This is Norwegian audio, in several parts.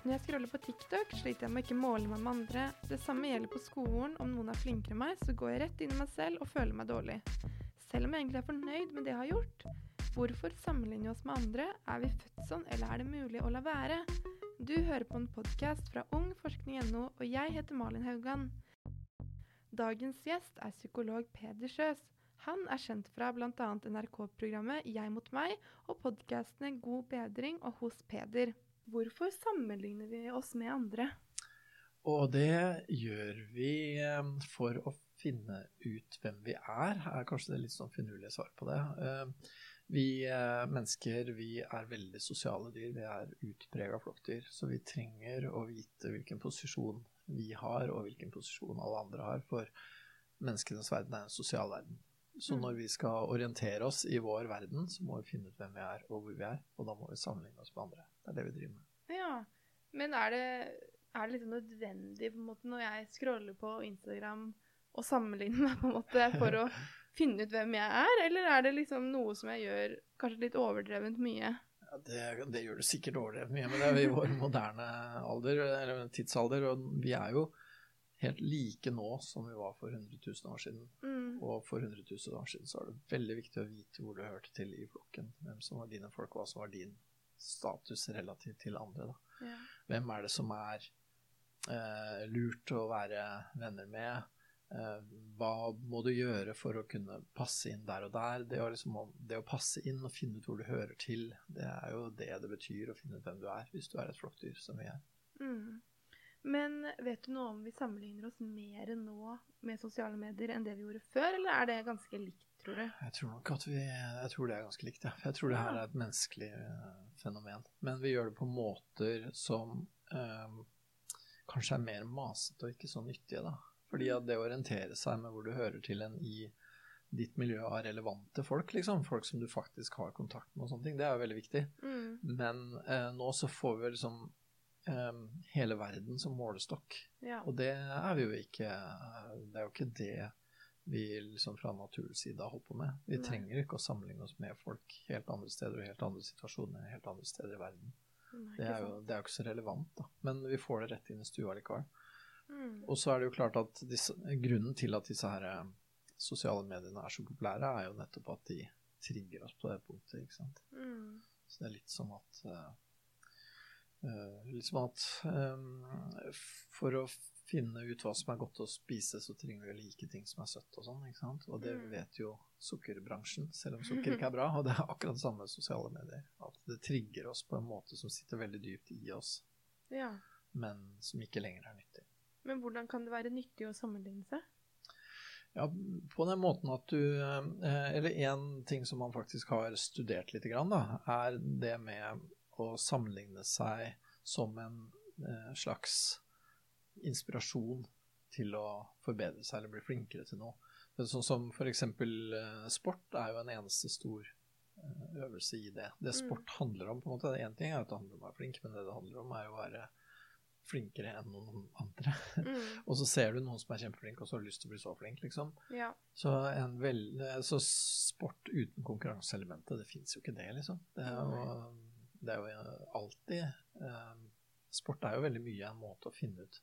Når jeg scroller på TikTok, sliter jeg med å ikke måle meg med andre. Det samme gjelder på skolen. Om noen er flinkere enn meg, så går jeg rett inn i meg selv og føler meg dårlig. Selv om jeg egentlig er fornøyd med det jeg har gjort. Hvorfor sammenligne oss med andre? Er vi født sånn, eller er det mulig å la være? Du hører på en podkast fra ungforskning.no, og jeg heter Malin Haugan. Dagens gjest er psykolog Peder Sjøs. Han er kjent fra bl.a. NRK-programmet Jeg mot meg og podkastene God bedring og Hos Peder. Hvorfor sammenligner vi oss med andre? Og det gjør vi eh, for å finne ut hvem vi er, er kanskje det litt sånn finurlige svar på det. Eh, vi eh, mennesker vi er veldig sosiale dyr, vi er utprega flokkdyr. Så vi trenger å vite hvilken posisjon vi har, og hvilken posisjon alle andre har. For menneskenes verden er en sosial verden. Så mm. når vi skal orientere oss i vår verden, så må vi finne ut hvem vi er og hvor vi er. Og da må vi sammenligne oss med andre. Det er det vi driver med. Ja, Men er det, er det liksom nødvendig på en måte når jeg scroller på Instagram og sammenligner meg på en måte for å finne ut hvem jeg er, eller er det liksom noe som jeg gjør kanskje litt overdrevent mye? Ja, det, det gjør du sikkert overdrevent mye, men det er i vår moderne alder, eller tidsalder, og vi er jo helt like nå som vi var for 100 000 år siden. Mm. Og for 100 000 år siden så er det veldig viktig å vite hvor du hørte til i flokken. Hvem som var dine folk, hva som var din status relativt til andre. Ja. Hvem er det som er eh, lurt å være venner med? Eh, hva må du gjøre for å kunne passe inn der og der? Det å, liksom, det å, passe inn og finne ut hvor du hører til, det er jo det det betyr å finne ut hvem du er, hvis du er et flokkdyr som vi er. Mm. Men vet du noe om vi sammenligner oss mer nå med sosiale medier enn det vi gjorde før, eller er det ganske likt, tror du? Jeg tror nok at vi Jeg tror det er ganske likt, ja. Jeg tror det her er et menneskelig uh, fenomen. Men vi gjør det på måter som um, kanskje er mer masete og ikke så nyttige, da. Fordi at det å orientere seg med hvor du hører til en i ditt miljø av relevante folk, liksom. Folk som du faktisk har kontakt med og sånne ting. Det er jo veldig viktig. Mm. Men uh, nå så får vi liksom um, hele verden som målestokk. Ja. Og det er vi jo ikke Det er jo ikke det vi liksom fra naturens side holdt på med. Vi Nei. trenger ikke å sammenligne oss med folk helt andre steder og helt andre situasjoner helt andre steder i verden. Nei, det, er jo, det, er jo, ikke så relevant, da. Men vi får det rett inn i stua likevel. Mm. Og så er det jo klart at disse, grunnen til at disse her eh, sosiale mediene er så populære, er jo nettopp at de trigger oss på det punktet. ikke sant? Mm. Så det er litt som at uh, Uh, liksom at um, For å finne ut hva som er godt å spise, så trenger vi å like ting som er søtt og sånn. ikke sant? Og det mm. vet jo sukkerbransjen, selv om sukker ikke er bra. Og det er akkurat det samme med sosiale medier. At det trigger oss på en måte som sitter veldig dypt i oss, ja. men som ikke lenger er nyttig. Men hvordan kan det være nyttig å sammenligne seg? Ja, på den måten at du eh, Eller én ting som man faktisk har studert litt, da, er det med å sammenligne seg som en eh, slags inspirasjon til å forbedre seg eller bli flinkere til noe. Sånn som f.eks. Eh, sport er jo en eneste stor eh, øvelse i det. Det mm. sport handler om, på en måte, Én ting er at det handler om å være flink, men det det handler om, er å være flinkere enn noen andre. Mm. og så ser du noen som er kjempeflink, og så har du lyst til å bli så flink, liksom. Ja. Så, vel, så, sport uten konkurranseelementet, det fins jo ikke det, liksom. Det er jo det er jo alltid eh, Sport er jo veldig mye en måte å finne ut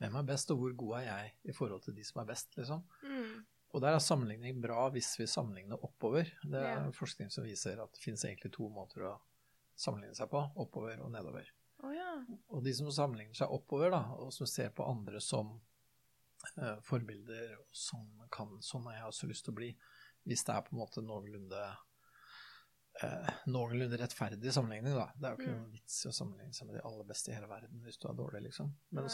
hvem er best, og hvor god er jeg i forhold til de som er best, liksom. Mm. Og der er sammenligning bra hvis vi sammenligner oppover. Det er ja. forskning som viser at det finnes egentlig to måter å sammenligne seg på, oppover og nedover. Oh, ja. Og de som sammenligner seg oppover, da, og som ser på andre som uh, forbilder, og som kan Sånn har jeg også lyst til å bli. Hvis det er på en måte noenlunde eh, noenlunde rettferdig sammenligning, da. Det er jo ikke mm. noen vits i å sammenligne seg med de aller beste i hele verden hvis du er dårlig, liksom. Men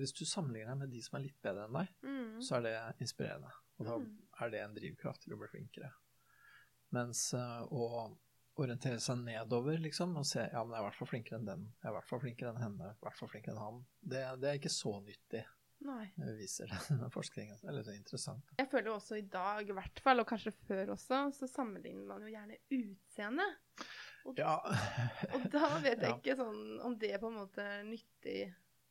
hvis du sammenligner deg med de som er litt bedre enn deg, mm. så er det inspirerende. Og da mm. er det en drivkraft til å bli flinkere. Mens uh, å orientere seg nedover, liksom, og se ja, men jeg er i hvert fall flinkere enn den, jeg er i hvert fall flinkere enn henne, i hvert fall flinkere enn han, det, det er ikke så nyttig. Nei. viser denne forskningen. Det er litt interessant. Jeg føler også i dag, i hvert fall, og kanskje før også, så sammenligner man jo gjerne utseende. Og, ja. og da vet jeg ja. ikke sånn om det på en måte er nyttig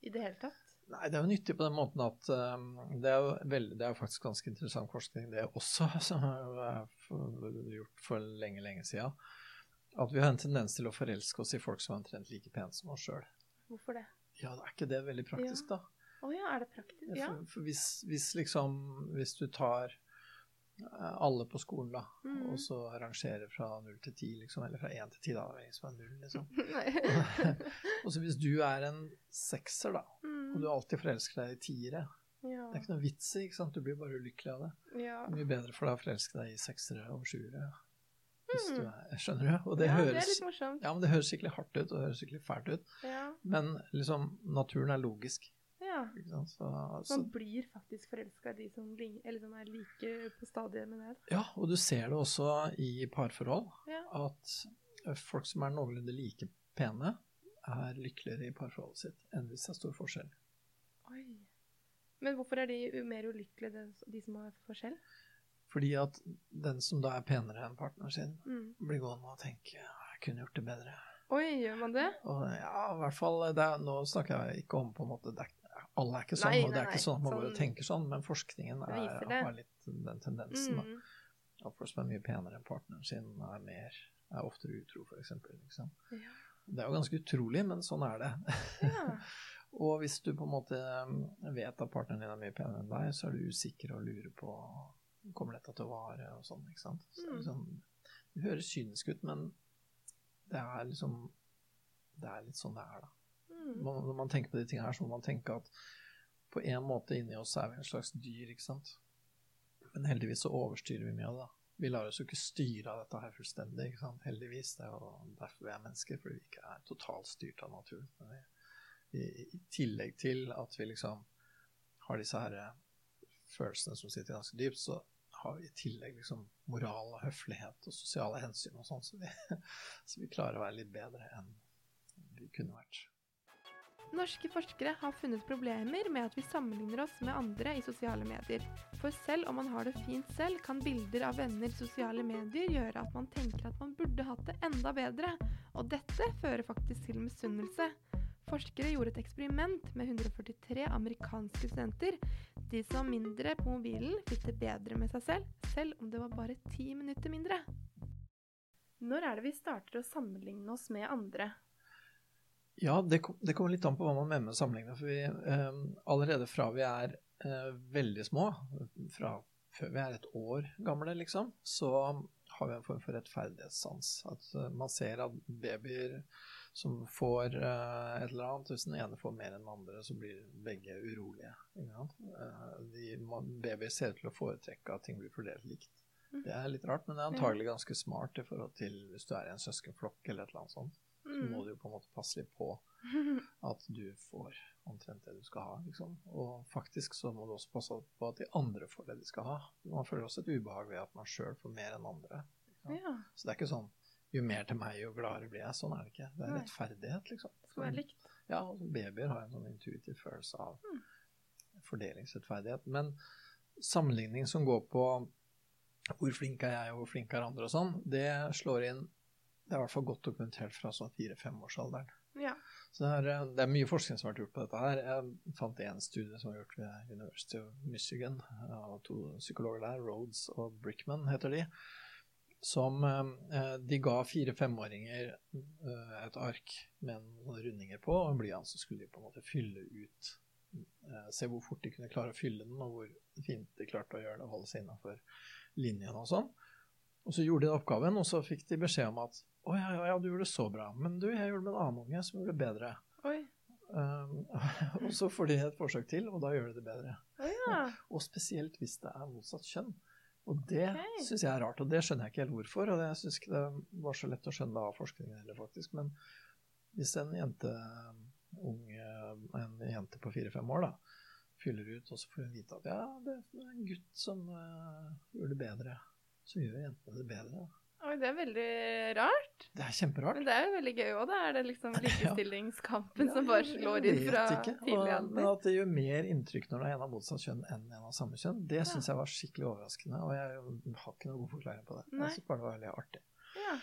i det hele tatt. Nei, det er jo nyttig på den måten at um, det, er jo veldig, det er jo faktisk ganske interessant forskning, det også, som er gjort for lenge, lenge siden. At vi har en tendens til å forelske oss i folk som er omtrent like pene som oss sjøl. Hvorfor det? Ja, det er ikke det veldig praktisk, da? Å ja, er det praktisk? Ja. For, for hvis, hvis liksom Hvis du tar eh, alle på skolen, da, mm. og så rangerer fra null til ti, liksom, eller fra én til ti, da, det er er null, liksom. Og så hvis du er en sekser, da, og du Mm. alltid forelsker deg i tiere, Ja. det er ikke noe vits i, ikke sant, du blir bare ulykkelig av det. ja. Det er mye bedre for deg å forelske deg i seksere og sjuere. Hvis du Mm. er, skjønner du? Og det, ja, det er litt morsomt. ja, men det høres skikkelig hardt ut, og det høres skikkelig fælt ut. Ja. Men liksom, naturen er logisk. Ja. Så, så, Man blir faktisk forelska i de som, eller som er like på stadiet med det. ja, og du ser det også i parforhold, Ja. at folk som er noenlunde like pene, er lykkeligere i parforholdet sitt enn hvis det er stor forskjell. Oi. Men hvorfor er de mer ulykkelige, de- som har forskjell? Fordi at den som da er penere enn partneren sin, Mm. blir gående og tenke jeg kunne gjort det bedre. Oi, gjør man det? Og ja, i hvert fall, det er, Nå snakker jeg ikke om på en måte det Alle er ikke sånn, Nei, og det er ikke sånn at man og sånn- tenker sånn, men forskningen er, har litt den tendensen. da. Mm. At folk som er mye penere enn partneren sin, er, mer, er oftere utro, f.eks. Liksom. Ja. Det er jo ganske utrolig, men sånn er det. ja. og hvis du på en måte um, vet at partneren din er mye penere enn deg, så er du usikker og lurer på Kommer dette til å vare, og sånn. ikke sant? Så det, liksom, det høres kynisk ut, men det er liksom Det er litt sånn det er, da. Mm. Man, når man tenker på de tingene her, så må man tenke at på en måte inni oss er vi en slags dyr, ikke sant. Men heldigvis så overstyrer vi mye av det. Vi lar oss jo ikke styre av dette her fullstendig, ikke sant. Heldigvis. Det er jo derfor vi er mennesker, fordi vi ikke er totalt styrt av naturen. Men vi, i, I tillegg til at vi liksom har disse her eh, følelsene som sitter ganske dypt, så har vi i tillegg liksom moral og høflighet og sosiale hensyn og sånn, så, så vi klarer å være litt bedre enn vi kunne vært. Norske forskere har funnet problemer med at vi sammenligner oss med andre i sosiale medier. For selv om man har det fint selv, kan bilder av venner i sosiale medier gjøre at man tenker at man burde hatt det enda bedre, og dette fører faktisk til misunnelse. Forskere gjorde et eksperiment med 143 amerikanske studenter. De som var mindre på mobilen, fikk det bedre med seg selv, selv om det var bare ti minutter mindre. Når er det vi starter å sammenligne oss med andre? Ja, det, det kommer litt an på hva man mener med sammenligning. For vi, eh, allerede fra vi er eh, veldig små, fra før vi er et år gamle, liksom, så har vi en form for rettferdighetssans. At eh, man ser at babyer som får eh, et eller annet, hvis den ene får mer enn den andre, så blir begge urolige. Eh, de, babyer ser ut til å foretrekke at ting blir fordelt likt. Mhm. Det er litt rart, men det er antagelig ganske smart i forhold til hvis du er i en søskenflokk eller et eller annet sånt. Så må du jo på en måte passe litt på at du får omtrent det du skal ha. Liksom. Og faktisk så må du også passe på at de andre får det de skal ha. Man føler også et ubehag ved at man sjøl får mer enn andre. Ja, Så det er ikke sånn jo mer til meg, jo gladere blir jeg. Sånn er det ikke. Det er rettferdighet, liksom. skal være likt. Ja, og babyer har en sånn intuitiv følelse av Mm. fordelingsrettferdighet. Men sammenligning som går på hvor flink er jeg, og hvor flink er andre og sånn, det slår inn Det er i hvert fall godt dokumentert fra sånn fire-femårsalderen. Ja. Så det er, eh, det er mye forskning som har vært gjort på dette her. Jeg fant en studie som var gjort ved University of Michigan av to psykologer der, Rhodes og Brickman heter de, som eh, de ga fire-femåringer eh, et ark med noen rundinger på og en blyant, så skulle de på en måte fylle ut eh, Se hvor fort de kunne klare å fylle den, og hvor fint de klarte å gjøre det, holde seg innafor linjen og sånn. Og så gjorde de oppgaven, og så fikk de beskjed om at å ja, ja, ja, du gjorde det så bra, men du, jeg gjorde det med en annen unge som gjorde det bedre. Oi. Um, og så får de et forsøk til, og da gjør de det bedre. Oh, ja. Og spesielt hvis det er motsatt kjønn. Og det okay. syns jeg er rart, og det skjønner jeg ikke helt hvorfor. Og jeg syns ikke det var så lett å skjønne av forskningen heller, faktisk. Men hvis en jente, unge, en jente på fire-fem år da, fyller ut, og så får hun vite at ja, det er en gutt som uh, gjør det bedre, så gjør jentene det bedre. Oi, det er veldig rart. Det er kjemperart. Men det er jo veldig gøy òg, da. Er det liksom likestillingskampen Ja, som bare slår inn fra ikke. tidlig alder? Men at det gjør mer inntrykk når det er en av motsatt kjønn enn en av samme kjønn, det Ja. syns jeg var skikkelig overraskende. Og jeg har ikke noen god forklaring på det. Nei. Jeg synes bare det var veldig artig. Ja.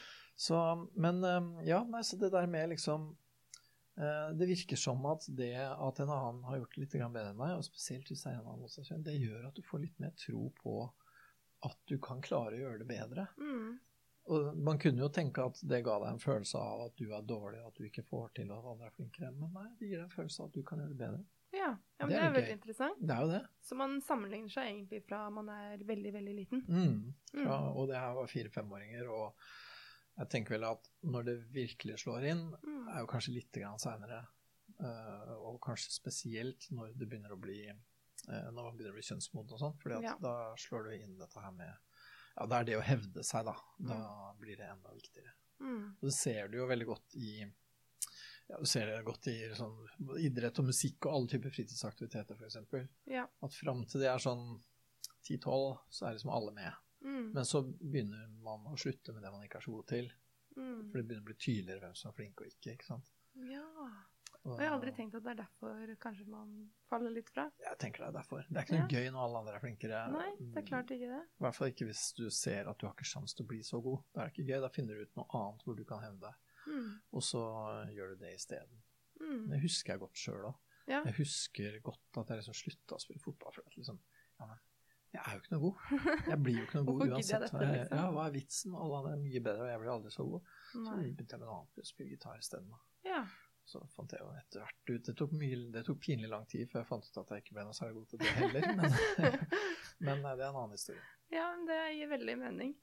Så, men ja, nei, så det der med liksom eh, Det virker som at det at en annen har gjort det litt bedre enn deg, og spesielt hvis det er en av motsatt kjønn, det gjør at du får litt mer tro på at du kan klare å gjøre det bedre. Mm. Og man kunne jo tenke at det ga deg en følelse av at du er dårlig, at du ikke får til, at andre er flinkere. Men nei, det gir deg en følelse av at du kan gjøre det bedre. Ja, ja men Det det er er, veldig interessant. Det er jo det. Så man sammenligner seg egentlig fra man er veldig, veldig liten. Mm. Ja, Mm. og det her var fire-femåringer, og jeg tenker vel at når det virkelig slår inn, Mm. er jo kanskje litt seinere. og kanskje spesielt når det begynner å bli eh, når man begynner å bli kjønnsmoden og sånn. fordi Ja. da slår du inn dette her med Ja, det er det å hevde seg, da. Da blir det enda viktigere. Mm. Og det ser du jo veldig godt i ja, du ser det godt i sånn, idrett og musikk og alle typer fritidsaktiviteter, f.eks. Ja. At fram til det er sånn 10-12, så er liksom alle med. Mm. Men så begynner man å slutte med det man ikke er så god til. Mm. For det begynner å bli tydeligere hvem som er flink og ikke. ikke sant? Ja. Og, jeg har aldri tenkt at det er derfor kanskje man faller litt fra. Jeg tenker det er derfor. Det er ikke noe gøy når alle andre er flinkere. Nei, det er klart ikke det. I hvert fall ikke hvis du ser at du har ikke sjanse til å bli så god. Da er det ikke gøy. Da finner du ut noe annet hvor du kan hevne deg. Mm. Og så gjør du det isteden. Mm. Det husker jeg godt sjøl òg. Ja. Jeg husker godt at jeg liksom slutta å spille fotball. For at liksom, ja, men, jeg er jo ikke noe god. Jeg blir jo ikke noe god uansett. dette, liksom? Ja, hva er vitsen? Alle andre er mye bedre, og jeg blir aldri så god. Så begynte jeg med noe annet, å spille gitar isteden. Ja. Så fant jeg jo etter hvert ut Det tok, mye, det tok pinlig lang tid før jeg fant ut at jeg ikke ble noe særlig god til det heller. Men, men nei, det er en annen historie. ja, men det gir veldig mening.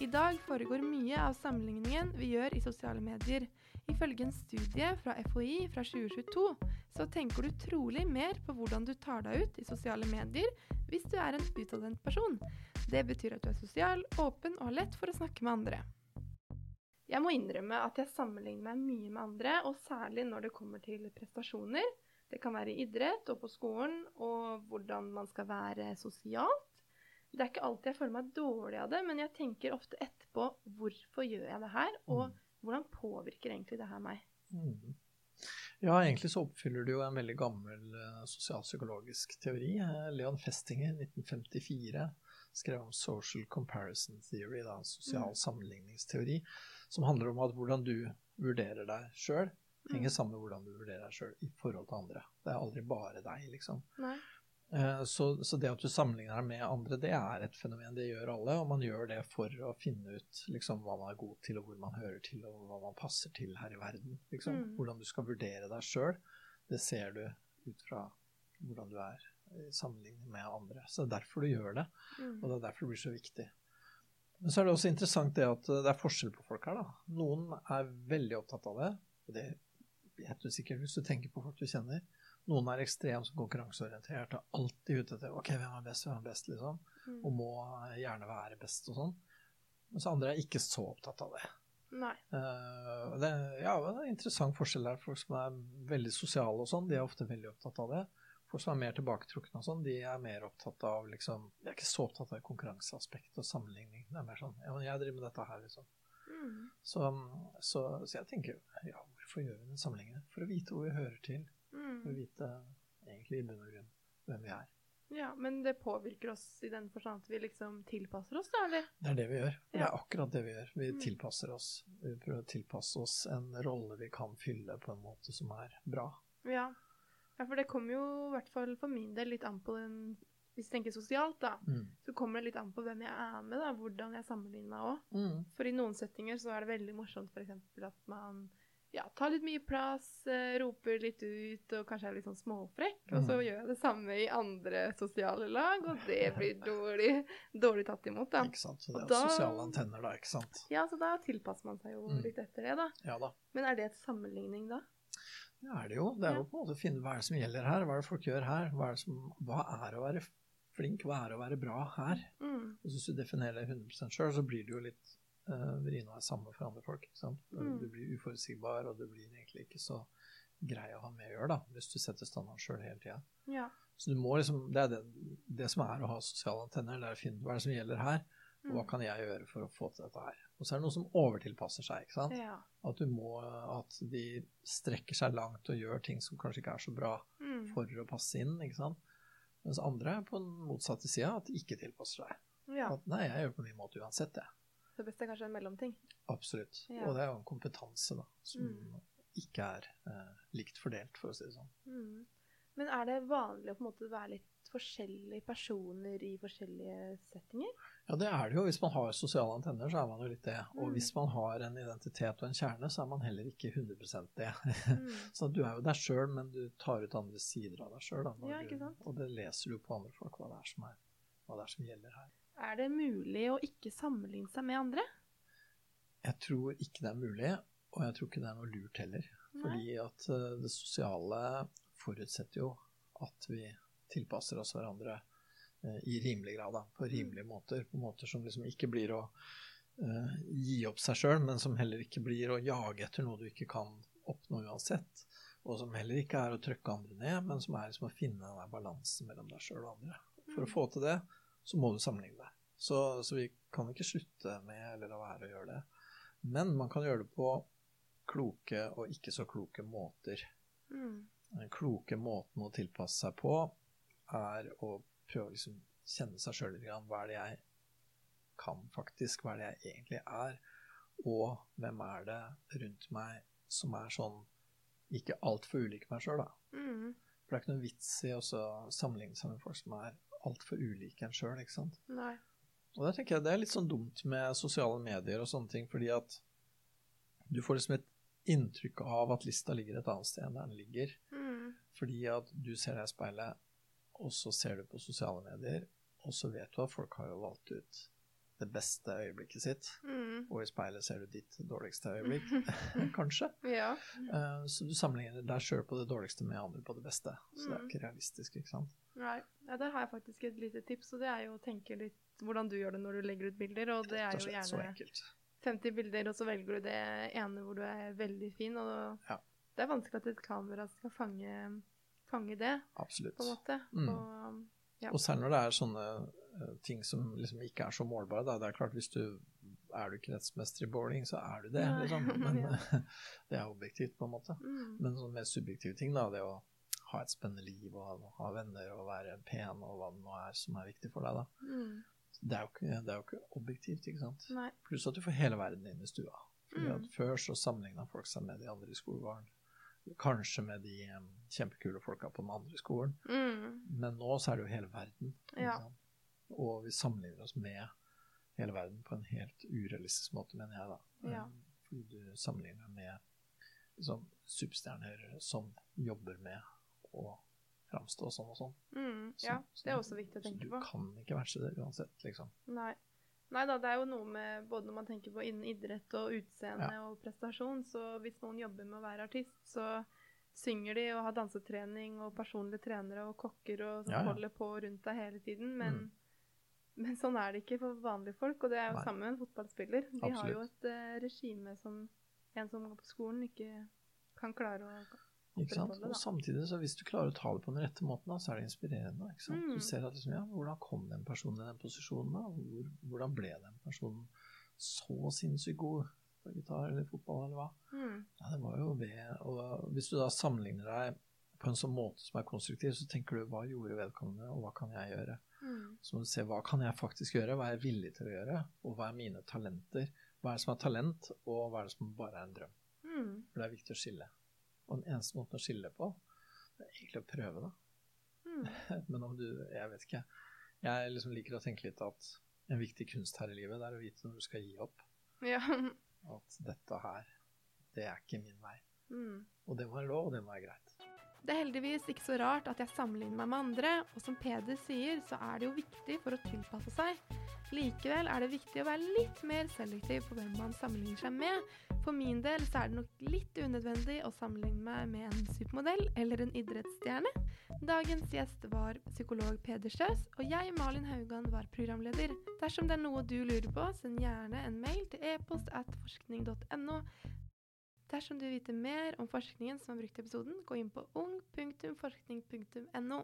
I dag foregår mye av sammenligningen vi gjør i sosiale medier. Ifølge en studie fra FHI fra 2022 så tenker du trolig mer på hvordan du tar deg ut i sosiale medier hvis du er en utadvendt person. Det betyr at du er sosial, åpen og har lett for å snakke med andre. Jeg må innrømme at jeg sammenligner meg mye med andre, og særlig når det kommer til prestasjoner. Det kan være i idrett og på skolen, og hvordan man skal være sosialt. Det er ikke alltid jeg føler meg dårlig av det, men jeg tenker ofte etterpå hvorfor gjør jeg det her, og Mm. hvordan påvirker egentlig det her meg? Mm. Ja, egentlig så oppfyller du jo en veldig gammel eh, sosialpsykologisk teori. Eh, Leon Festinger, 1954, skrev om social comparison theory, da, sosial Mm. sammenligningsteori, som handler om at hvordan du vurderer deg sjøl, henger Mm. sammen med hvordan du vurderer deg sjøl i forhold til andre. Det er aldri bare deg, liksom. Eh, Så, så det at du sammenligner deg med andre, det er et fenomen. Det gjør alle, og man gjør det for å finne ut liksom, hva man er god til, og hvor man hører til, og hva man passer til her i verden. Liksom. Mm. Hvordan du skal vurdere deg sjøl, det ser du ut fra hvordan du er i sammenligning med andre. Så det er derfor du gjør det, Mm. og det er derfor det blir så viktig. Men så er det også interessant det at eh, det er forskjell på folk her. da. Noen er veldig opptatt av det, og det vet du sikkert hvis du tenker på folk du kjenner. Noen er ekstremt konkurranseorientert og alltid ute etter ok, hvem er best, hvem er best, liksom. Mm. Og må gjerne være best og sånn. Mens andre er ikke så opptatt av det. Nei. Uh, det, ja, det er en interessant forskjell der. Folk som er veldig sosiale og sånn, de er ofte veldig opptatt av det. Folk som er mer tilbaketrukne og sånn, de er mer opptatt av liksom De er ikke så opptatt av konkurranseaspekt og sammenligning. Det er mer sånn Ja, men jeg driver med dette her, liksom. Mm. Så, så, så jeg tenker ja, hvorfor gjør vi den sammenligningen? For å vite hvor vi hører til. For å Mm. vite egentlig i bunn og grunn hvem vi er. Ja, men det påvirker oss i den forstand at vi liksom tilpasser oss, da, eller? Det er det vi gjør. Det er akkurat det vi gjør. Vi Mm. tilpasser oss. Vi prøver å tilpasse oss en rolle vi kan fylle på en måte som er bra. Ja. Ja, for det kommer jo i hvert fall for min del litt an på den Hvis du tenker sosialt, da, Mm. så kommer det litt an på hvem jeg er med, da, hvordan jeg sammenligner meg òg. Mm. For i noen settinger så er det veldig morsomt f.eks. at man ja, tar litt mye plass, eh, roper litt ut og kanskje er litt sånn småfrekk. Og så Mhm. gjør jeg det samme i andre sosiale lag, og det blir dårlig, dårlig tatt imot, da. Ikke sant? Så det er da- sosiale antenner, da. ikke sant? Ja, så da tilpasser man seg jo Mm. litt etter det, da. Ja da. Men er det et sammenligning, da? Det er det jo. Det er jo på en måte å finne hva er det som gjelder her. Hva er det folk gjør her? Hva er, det som, hva er å være flink? Hva er å være bra her? Mm. Og Hvis du definerer det 100 sjøl, så blir det jo litt uh, vrien å være sammen for andre folk. Ikke sant? Mm. Du blir uforutsigbar, og du blir egentlig ikke så grei å ha med å gjøre da, hvis du setter standarden sjøl hele tida. Ja. Så du må liksom, det er det, det som er å ha sosiale antenner. Det er å finne hva er det som gjelder her, og hva Mm. kan jeg gjøre for å få til dette her. Og så er det noe som overtilpasser seg. ikke sant? Ja. At du må, at de strekker seg langt og gjør ting som kanskje ikke er så bra Mm. for å passe inn. ikke sant? Mens andre er på den motsatte sida, at de ikke tilpasser seg. ja. At nei, jeg gjør på min måte uansett, jeg. Det beste er kanskje en mellomting. Absolutt. Ja. Og det er jo en kompetanse da, som Mm. ikke er eh, likt fordelt, for å si det sånn. Mm. Men er det vanlig å på en måte være litt forskjellige personer i forskjellige settinger? Ja, det er det jo. Hvis man har sosiale antenner, så er man jo litt det. Og Mm. hvis man har en identitet og en kjerne, så er man heller ikke 100% det. Mm. Så du er jo deg sjøl, men du tar ut andre sider av deg sjøl. Ja. Og det leser du på andre folk, hva det er som, er, hva det er som gjelder her. Er det mulig å ikke sammenligne seg med andre? Jeg tror ikke det er mulig, og jeg tror ikke det er noe lurt heller. Nei. Fordi at eh, det sosiale forutsetter jo at vi tilpasser oss hverandre eh, i rimelig grad, da, på rimelige måter. På måter som liksom ikke blir å eh, gi opp seg sjøl, men som heller ikke blir å jage etter noe du ikke kan oppnå uansett. Og som heller ikke er å trykke andre ned, men som er liksom å finne den der balansen mellom deg sjøl og andre. For å få til det, så må du sammenligne deg. Så, så vi kan ikke slutte med eller la være å gjøre det. Men man kan gjøre det på kloke og ikke så kloke måter. Mm. Den kloke måten å tilpasse seg på er å prøve å liksom kjenne seg sjøl litt. grann. Hva er det jeg kan faktisk? Hva er det jeg egentlig er? Og hvem er det rundt meg som er sånn ikke altfor ulik meg sjøl, da? Mm. For det er ikke noe vits i å sammenligne seg med folk som er altfor ulike en sjøl, ikke sant? Nei. Og der tenker jeg det er litt sånn dumt med sosiale medier og sånne ting, fordi at du får liksom et inntrykk av at lista ligger et annet sted enn der den ligger. Mm. Fordi at du ser deg i speilet, og så ser du på sosiale medier, og så vet du at folk har jo valgt ut det beste øyeblikket sitt, Mm. og i speilet ser du ditt dårligste øyeblikk, kanskje. Ja. Uh, Så du sammenligner deg sjøl på det dårligste med andre på det beste. Så det er Mm. ikke realistisk, ikke sant. Nei. Ja, der har jeg faktisk et lite tips, og det er jo å tenke litt hvordan du gjør det når du legger ut bilder. Og det er jo gjerne 50 bilder, og så velger du det ene hvor du er veldig fin. Og Ja. det er vanskelig at et kamera skal fange, fange det, Absolutt. på en måte. Mm. Og, ja. Og særlig når det er sånne eh, ting som liksom ikke er så målbare. Da. Det er klart, hvis du er du kretsmester i bowling, så er du det, liksom. Men Ja. det er objektivt, på en måte. mm. Men sånne mer subjektive ting, da, det å ha et spennende liv og ha venner og være pen og hva det nå er som er viktig for deg, da. Mm. Det er ikke, det er jo ikke objektivt, ikke sant. Nei. Pluss at du får hele verden inn i stua. Fordi Mm. at Før så sammenligna folk seg med de andre i skolegården. Kanskje med de kjempekule folka på den andre skolen. Mm. Men nå så er det jo hele verden. Ja. Og vi sammenligner oss med hele verden på en helt urealistisk måte, mener jeg, da. Ja. Fordi du sammenligner med liksom, superstjerner som jobber med å framstå sånn og sånn. Mm. Ja, så- det er også viktig å tenke på. så du kan ikke verse det uansett, liksom. Nei. Nei da, det er jo noe med både når man tenker på innen idrett og utseende og prestasjon, så hvis noen jobber med å være artist, så synger de og har dansetrening og personlige trenere og kokker og som Ja, ja. holder på rundt deg hele tiden, men, Mm. men sånn er det ikke for vanlige folk, og det er jo Nei. samme med en fotballspiller. De har jo et uh, regime som en som går på skolen ikke kan klare å Ikke sant? Og samtidig, så hvis du klarer å ta det på den rette måten, da, så er det inspirerende. Ikke sant? Mm. Du ser at liksom, ja, hvordan kom den personen i den posisjonen? da? Hvor, hvordan ble den personen så sinnssykt god på gitar eller fotball eller hva? mm. Ja, det var jo ved og Hvis du da sammenligner deg på en sånn måte som er konstruktiv, så tenker du hva gjorde vedkommende, og hva kan jeg gjøre? Mm. Så må du se hva kan jeg faktisk gjøre, hva er jeg villig til å gjøre, og hva er mine talenter? Hva er det som er talent, og hva er det som bare er en drøm? Mm. For det er viktig å skille. Og den eneste måten å skille på, det er egentlig å prøve, da. Mm. Men om du Jeg vet ikke. Jeg liksom liker å tenke litt at en viktig kunst her i livet, det er å vite når du skal gi opp. Ja. At dette her, det er ikke min vei. Mm. Og det må være lov, og det må være greit. Det er heldigvis ikke så rart at jeg sammenligner meg med andre, og som Peder sier, så er det jo viktig for å tilpasse seg. Likevel er det viktig å være litt mer selektiv på hvem man sammenligner seg med. For min del så er det nok litt unødvendig å sammenligne meg med en supermodell eller en idrettsstjerne. Dagens gjest var psykolog Peder Sjøs, og jeg, Malin Haugan, var programleder. Dersom det er noe du lurer på, send gjerne en mail til e-post at forskning.no. Dersom du vil vite mer om forskningen som er brukt i episoden, gå inn på ung.forskning.no.